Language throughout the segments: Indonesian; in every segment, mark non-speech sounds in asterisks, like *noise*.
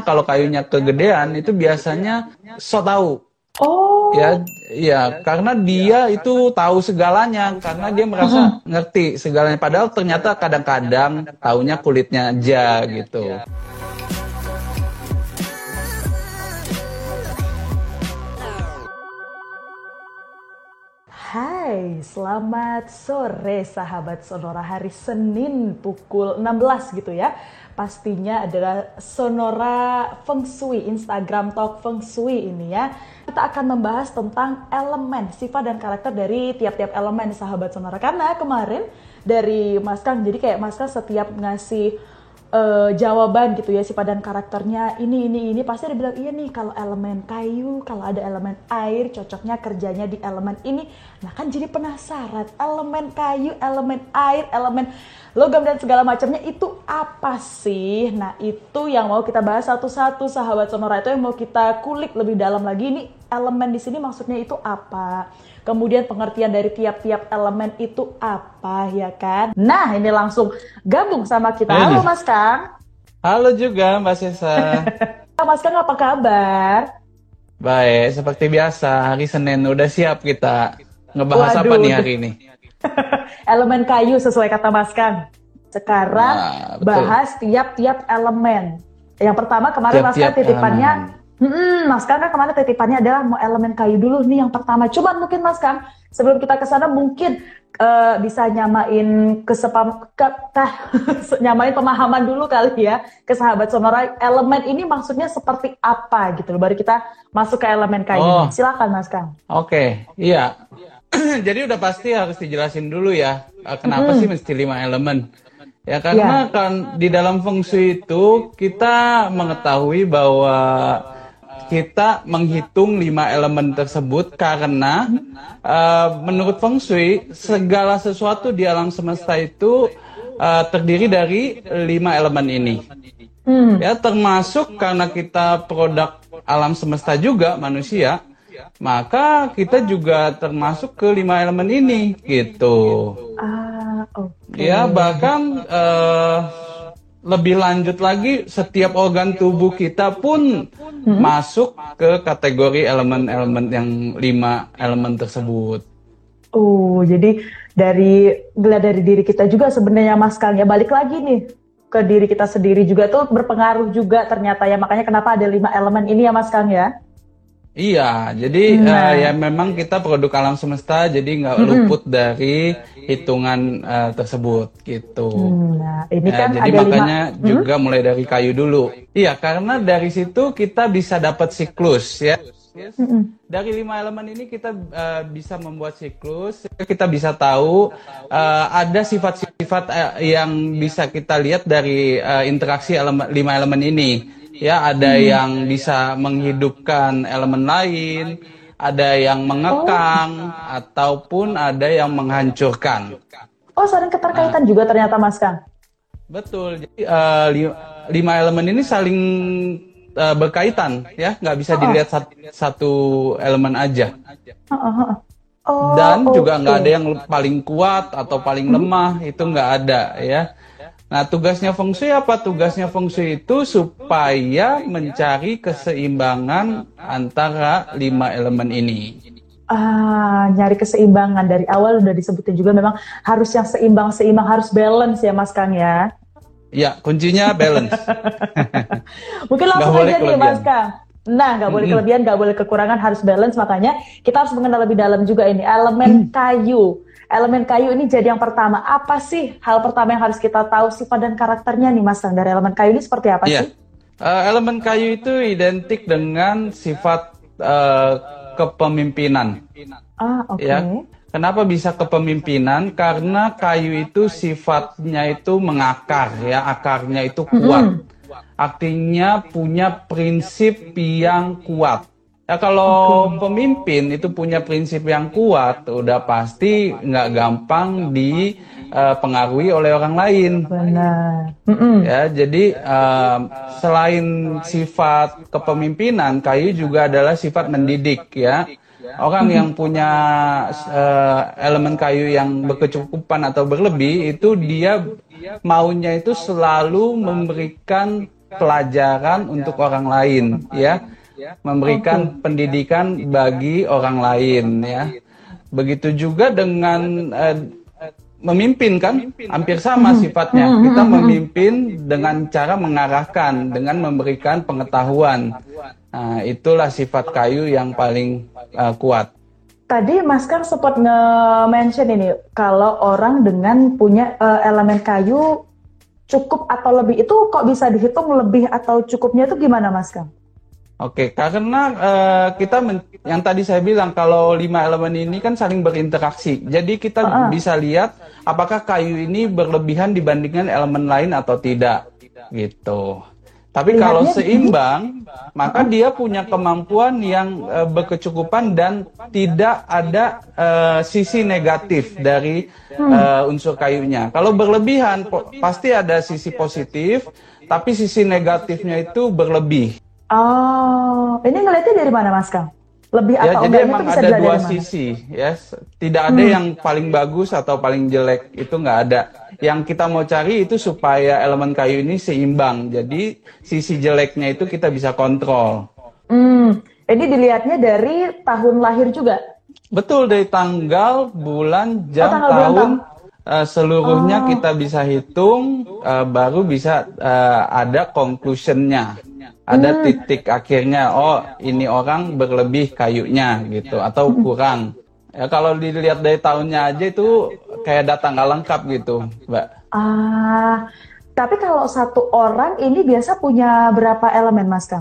kalau kayunya kegedean itu biasanya so tahu. Oh. Ya, ya, karena dia itu tahu segalanya, karena dia merasa ngerti segalanya. Padahal ternyata kadang-kadang taunya kulitnya aja gitu. Hai, selamat sore sahabat Sonora hari Senin pukul 16 gitu ya. Pastinya adalah Sonora Feng Shui, Instagram Talk Feng Shui ini ya. Kita akan membahas tentang elemen, sifat dan karakter dari tiap-tiap elemen sahabat Sonora. Karena kemarin dari Mas Kang, jadi kayak Mas Kang setiap ngasih uh, jawaban gitu ya sifat dan karakternya. Ini ini ini. Pasti dia bilang iya nih kalau elemen kayu kalau ada elemen air cocoknya kerjanya di elemen ini. Nah kan jadi penasaran elemen kayu elemen air elemen logam dan segala macamnya itu apa sih? Nah itu yang mau kita bahas satu-satu sahabat sonora. Itu yang mau kita kulik lebih dalam lagi. Ini elemen di sini maksudnya itu apa Kemudian pengertian dari tiap-tiap elemen itu apa ya kan? Nah ini langsung gabung sama kita. Halo Mas Kang. Halo juga Mbak Sesa. *laughs* Mas Kang apa kabar? Baik, seperti biasa hari Senin udah siap kita ngebahas Waduh. apa nih hari ini? *laughs* elemen kayu sesuai kata Mas Kang. Sekarang nah, bahas tiap-tiap elemen. Yang pertama kemarin tiap -tiap Mas Kang titipannya elemen Hmm, Mas Kang kan ke mana titipannya adalah mau elemen kayu dulu nih yang pertama. Cuman mungkin Mas Kang sebelum kita ke sana mungkin uh, bisa nyamain kesepam ke, tah, *laughs* nyamain pemahaman dulu kali ya ke sahabat sonora elemen ini maksudnya seperti apa gitu loh baru kita masuk ke elemen kayu. Oh. Silakan Mas Kang. Oke, okay. iya. *clears throat* Jadi udah pasti harus dijelasin dulu ya eh, kenapa hmm. sih mesti lima elemen. Ya karena ya. kan di dalam feng shui itu kita mengetahui bahwa kita menghitung lima elemen tersebut karena uh, menurut Feng Shui segala sesuatu di alam semesta itu uh, terdiri dari lima elemen ini. Hmm. Ya termasuk karena kita produk alam semesta juga manusia, maka kita juga termasuk ke lima elemen ini gitu. Ah, okay. Ya bahkan uh, lebih lanjut lagi setiap organ tubuh kita pun hmm. masuk ke kategori elemen-elemen yang lima elemen tersebut. Oh, jadi dari dari diri kita juga sebenarnya Mas Kang ya balik lagi nih ke diri kita sendiri juga tuh berpengaruh juga ternyata ya makanya kenapa ada lima elemen ini ya Mas Kang ya? Iya, jadi nah. uh, ya memang kita produk alam semesta, jadi nggak hmm. luput dari hitungan uh, tersebut gitu. Hmm, nah, ini ya, kan jadi ada makanya lima... juga hmm? mulai dari kayu dulu. Iya, karena dari situ kita bisa dapat siklus ya. Yes. Dari lima elemen ini kita uh, bisa membuat siklus. Kita bisa tahu uh, ada sifat-sifat uh, yang bisa kita lihat dari uh, interaksi elemen, lima elemen ini ya ada hmm. yang bisa menghidupkan elemen lain, ada yang mengekang oh. ataupun ada yang menghancurkan. Oh, saling keterkaitan nah, juga ternyata Mas Kang. Betul. Jadi uh, lima elemen ini saling uh, berkaitan ya, nggak bisa oh. dilihat satu, satu elemen aja. Oh, oh, oh. Oh, Dan juga nggak ada yang paling kuat atau paling hmm. lemah, itu nggak ada ya. Nah, tugasnya feng shui apa? Tugasnya feng shui itu supaya mencari keseimbangan antara lima elemen ini. Ah, nyari keseimbangan dari awal udah disebutin juga memang harus yang seimbang seimbang harus balance ya Mas Kang ya. Ya, kuncinya balance. *laughs* Mungkin langsung aja nih Mas Kang. Nah, nggak boleh kelebihan, nggak boleh kekurangan, harus balance. Makanya kita harus mengenal lebih dalam juga ini elemen kayu elemen kayu ini jadi yang pertama. Apa sih hal pertama yang harus kita tahu sifat dan karakternya nih Mas dari elemen kayu ini seperti apa yeah. sih? Uh, elemen kayu itu identik dengan sifat uh, kepemimpinan. Ah, oke. Okay. Ya. Kenapa bisa kepemimpinan? Karena kayu itu sifatnya itu mengakar ya, akarnya itu kuat. Mm -hmm. Artinya punya prinsip yang kuat. Ya kalau pemimpin itu punya prinsip yang kuat, udah pasti nggak gampang dipengaruhi uh, oleh orang lain. Benar. Ya, jadi uh, selain sifat kepemimpinan, kayu juga adalah sifat mendidik ya. Orang yang punya uh, elemen kayu yang berkecukupan atau berlebih itu dia maunya itu selalu memberikan pelajaran untuk orang lain, ya, memberikan pendidikan bagi orang lain, ya. Begitu juga dengan uh, memimpin kan? Hampir sama sifatnya. Kita memimpin dengan cara mengarahkan dengan memberikan pengetahuan. Nah, itulah sifat kayu yang paling uh, kuat. Tadi Mas Kang sempat nge-mention ini kalau orang dengan punya uh, elemen kayu cukup atau lebih itu kok bisa dihitung lebih atau cukupnya itu gimana Mas Kang? Oke, karena uh, kita yang tadi saya bilang kalau lima elemen ini kan saling berinteraksi. Jadi kita uh -uh. bisa lihat apakah kayu ini berlebihan dibandingkan elemen lain atau tidak, gitu. Tapi Lihatnya kalau seimbang, ini? maka dia punya kemampuan yang uh, berkecukupan dan tidak ada uh, sisi negatif dari uh, unsur kayunya. Kalau berlebihan, pasti ada sisi positif, tapi sisi negatifnya itu berlebih. Oh, ini ngeliatnya dari mana Mas Kang? Lebih ya, atau jadi emang ada dua sisi, ya. Yes. Tidak ada hmm. yang paling bagus atau paling jelek, itu nggak ada. Yang kita mau cari itu supaya elemen kayu ini seimbang. Jadi sisi jeleknya itu kita bisa kontrol. Hmm. Ini dilihatnya dari tahun lahir juga? Betul, dari tanggal, bulan, jam, oh, tanggal, tahun, uh, seluruhnya oh. kita bisa hitung, uh, baru bisa uh, ada conclusionnya ada hmm. titik akhirnya oh ini orang berlebih kayunya gitu atau kurang. Ya kalau dilihat dari tahunnya aja itu kayak data nggak lengkap gitu mbak. Ah tapi kalau satu orang ini biasa punya berapa elemen mas kang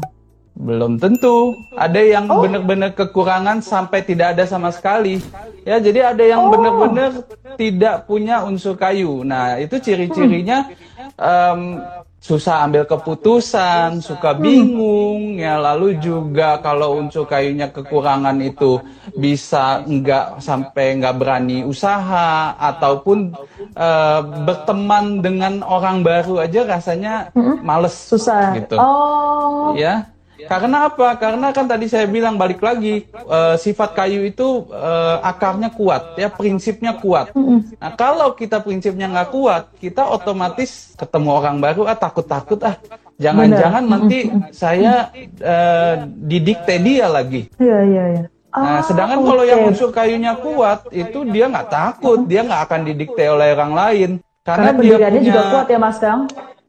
belum tentu. Ada yang oh. benar-benar kekurangan sampai tidak ada sama sekali. Ya jadi ada yang oh. benar-benar tidak punya unsur kayu. Nah itu ciri-cirinya um, susah ambil keputusan, suka bingung, ya. Lalu juga kalau unsur kayunya kekurangan itu bisa nggak sampai nggak berani usaha ataupun uh, berteman dengan orang baru aja rasanya males, susah, gitu, oh, ya. Karena apa? Karena kan tadi saya bilang balik lagi uh, sifat kayu itu uh, akarnya kuat, ya prinsipnya kuat. Nah kalau kita prinsipnya nggak kuat, kita otomatis ketemu orang baru ah takut-takut ah. Jangan-jangan nanti saya uh, didikte dia lagi. Iya iya iya. Nah, sedangkan okay. kalau yang unsur kayunya kuat, itu dia nggak takut, dia nggak akan didikte oleh orang lain. Karena, Karena dia punya, juga kuat ya Mas Kang?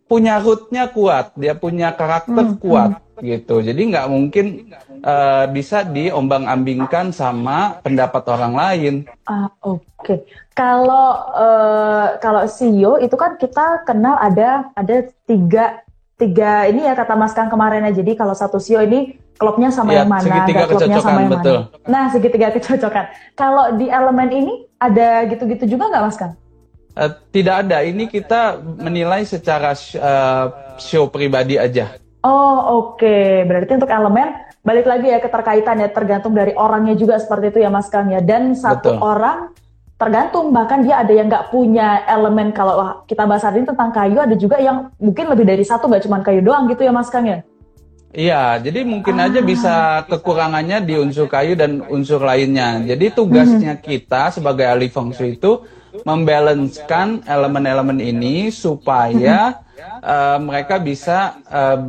Punya rootnya kuat, dia punya karakter hmm, kuat. Hmm gitu. Jadi nggak mungkin uh, bisa diombang-ambingkan sama pendapat orang lain. Ah oke. Okay. Kalau uh, kalau CEO itu kan kita kenal ada ada tiga tiga ini ya kata Mas Kang kemarin ya. Jadi kalau satu CEO ini klubnya sama ya, yang mana, segitiga klubnya sama yang betul. mana. Nah segitiga kecocokan. Kalau di elemen ini ada gitu-gitu juga nggak Mas Kang? Uh, tidak ada. Ini kita menilai secara uh, show pribadi aja. Oh oke, okay. berarti untuk elemen balik lagi ya keterkaitan ya tergantung dari orangnya juga seperti itu ya Mas Kang ya. Dan satu Betul. orang tergantung bahkan dia ada yang nggak punya elemen kalau kita bahas hari ini tentang kayu ada juga yang mungkin lebih dari satu nggak cuma kayu doang gitu ya Mas Kang ya. Iya, jadi mungkin ah. aja bisa kekurangannya di unsur kayu dan unsur lainnya. Jadi tugasnya hmm. kita sebagai ahli feng shui itu membalancekan elemen-elemen ini supaya uh, *laughs* mereka bisa uh,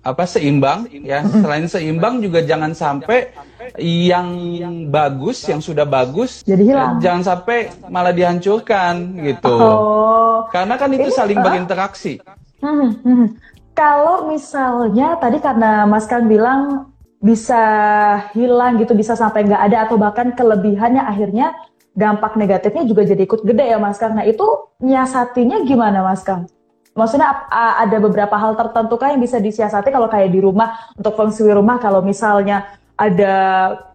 apa seimbang ya. Selain seimbang juga jangan sampai yang bagus, yang sudah bagus jadi hilang. Uh, jangan sampai malah dihancurkan gitu. Oh. Karena kan itu saling berinteraksi. Hmm, hmm. Kalau misalnya tadi karena Mas Kang bilang bisa hilang gitu, bisa sampai nggak ada atau bahkan kelebihannya akhirnya dampak negatifnya juga jadi ikut gede ya Mas Kang. Nah itu nyiasatinya gimana Mas Kang? Maksudnya ada beberapa hal tertentu kah yang bisa disiasati kalau kayak di rumah untuk feng shui rumah kalau misalnya ada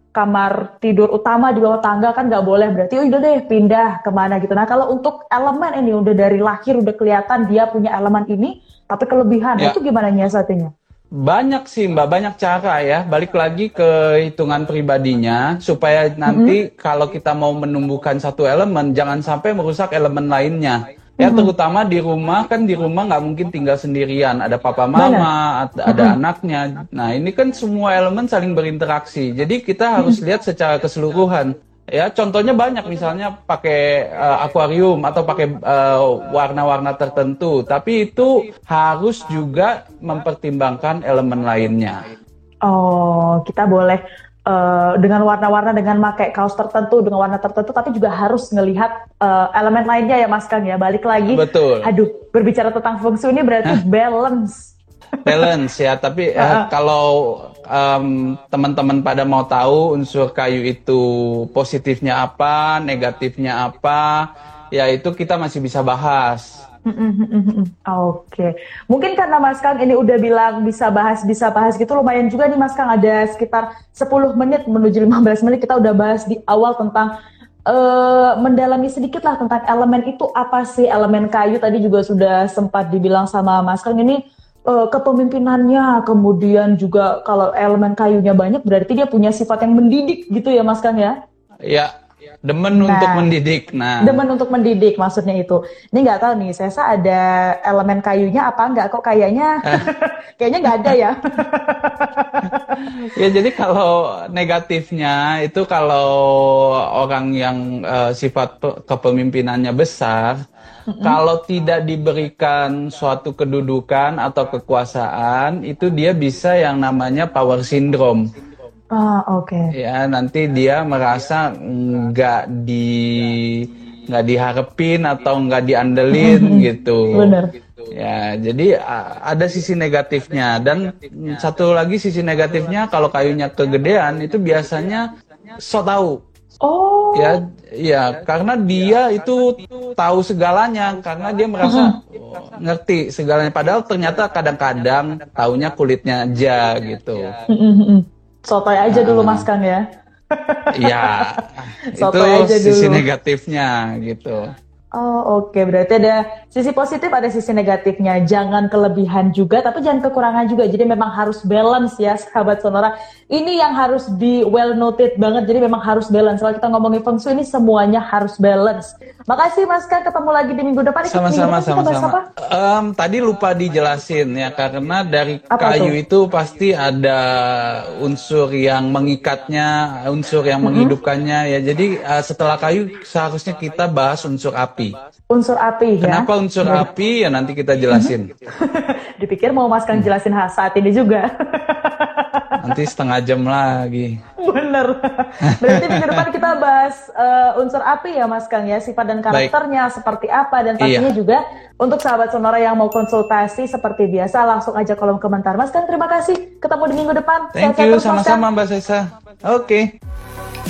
kamar tidur utama di bawah tangga kan nggak boleh berarti oh udah deh pindah ke mana gitu. Nah kalau untuk elemen ini udah dari lahir udah kelihatan dia punya elemen ini tapi kelebihan ya. itu gimana nyiasatinya? Banyak sih Mbak, banyak cara ya. Balik lagi ke hitungan pribadinya supaya nanti mm -hmm. kalau kita mau menumbuhkan satu elemen jangan sampai merusak elemen lainnya. Ya mm-hmm. terutama di rumah kan di rumah nggak mungkin tinggal sendirian, ada papa mama, ada, ada mm-hmm. anaknya. Nah ini kan semua elemen saling berinteraksi. Jadi kita harus mm-hmm. lihat secara keseluruhan. Ya, contohnya banyak misalnya pakai uh, akuarium atau pakai uh, warna-warna tertentu, tapi itu harus juga mempertimbangkan elemen lainnya. Oh, kita boleh uh, dengan warna-warna dengan pakai kaos tertentu dengan warna tertentu, tapi juga harus ngelihat uh, elemen lainnya ya Mas Kang ya. Balik lagi. Betul. Aduh, berbicara tentang fungsi ini berarti balance balance ya tapi uh, kalau um, teman-teman pada mau tahu unsur kayu itu positifnya apa negatifnya apa ya itu kita masih bisa bahas. Oke, okay. mungkin karena Mas Kang ini udah bilang bisa bahas, bisa bahas gitu lumayan juga nih Mas Kang. Ada sekitar 10 menit menuju 15 menit kita udah bahas di awal tentang uh, mendalami sedikit lah tentang elemen itu apa sih? Elemen kayu tadi juga sudah sempat dibilang sama Mas Kang. Ini uh, kepemimpinannya, kemudian juga kalau elemen kayunya banyak berarti dia punya sifat yang mendidik gitu ya Mas Kang ya? Iya, demen nah, untuk mendidik. Nah, demen untuk mendidik maksudnya itu. Ini nggak tahu nih, saya ada elemen kayunya apa enggak kok kayaknya *laughs* kayaknya nggak ada ya. *laughs* ya jadi kalau negatifnya itu kalau orang yang uh, sifat kepemimpinannya besar kalau tidak diberikan suatu kedudukan atau kekuasaan, itu dia bisa yang namanya power syndrome. Ah, oke. Okay. Ya, nanti dia merasa nggak di nggak diharapin atau nggak diandelin *laughs* gitu. Benar. Ya, jadi ada sisi negatifnya dan satu lagi sisi negatifnya kalau kayunya kegedean itu biasanya so tahu. Oh. Ya, ya, karena dia itu tahu segalanya, karena dia merasa oh, *laughs* ngerti segalanya. Padahal ternyata kadang-kadang taunya kulitnya aja gitu. Sotoy aja dulu. Mas Kang ya. Iya, *laughs* itu sisi negatifnya gitu. Oh oke, okay. berarti ada sisi positif, ada sisi negatifnya. Jangan kelebihan juga, tapi jangan kekurangan juga. Jadi memang harus balance ya, sahabat Sonora. Ini yang harus di well noted banget. Jadi memang harus balance. Kalau kita ngomongin feng shui ini semuanya harus balance. Makasih Mas Kan, ketemu lagi di minggu depan. Sama-sama, sama-sama. Um, tadi lupa dijelasin ya, karena dari apa kayu itu? itu pasti ada unsur yang mengikatnya, unsur yang mm -hmm. menghidupkannya ya. Jadi uh, setelah kayu seharusnya kita bahas unsur api. Unsur api ya. Kenapa unsur api? Ya nanti kita jelasin. *laughs* Dipikir mau Mas Kang jelasin saat ini juga. *laughs* Nanti setengah jam lagi. Bener. Berarti minggu *laughs* depan kita bahas uh, unsur api ya Mas Kang ya, sifat dan karakternya Baik. seperti apa dan pastinya iya. juga untuk sahabat sonora yang mau konsultasi seperti biasa langsung aja kolom komentar. Mas Kang terima kasih. Ketemu di minggu depan. Thank Sehat you sama-sama Mbak Sesa. Oke. Okay.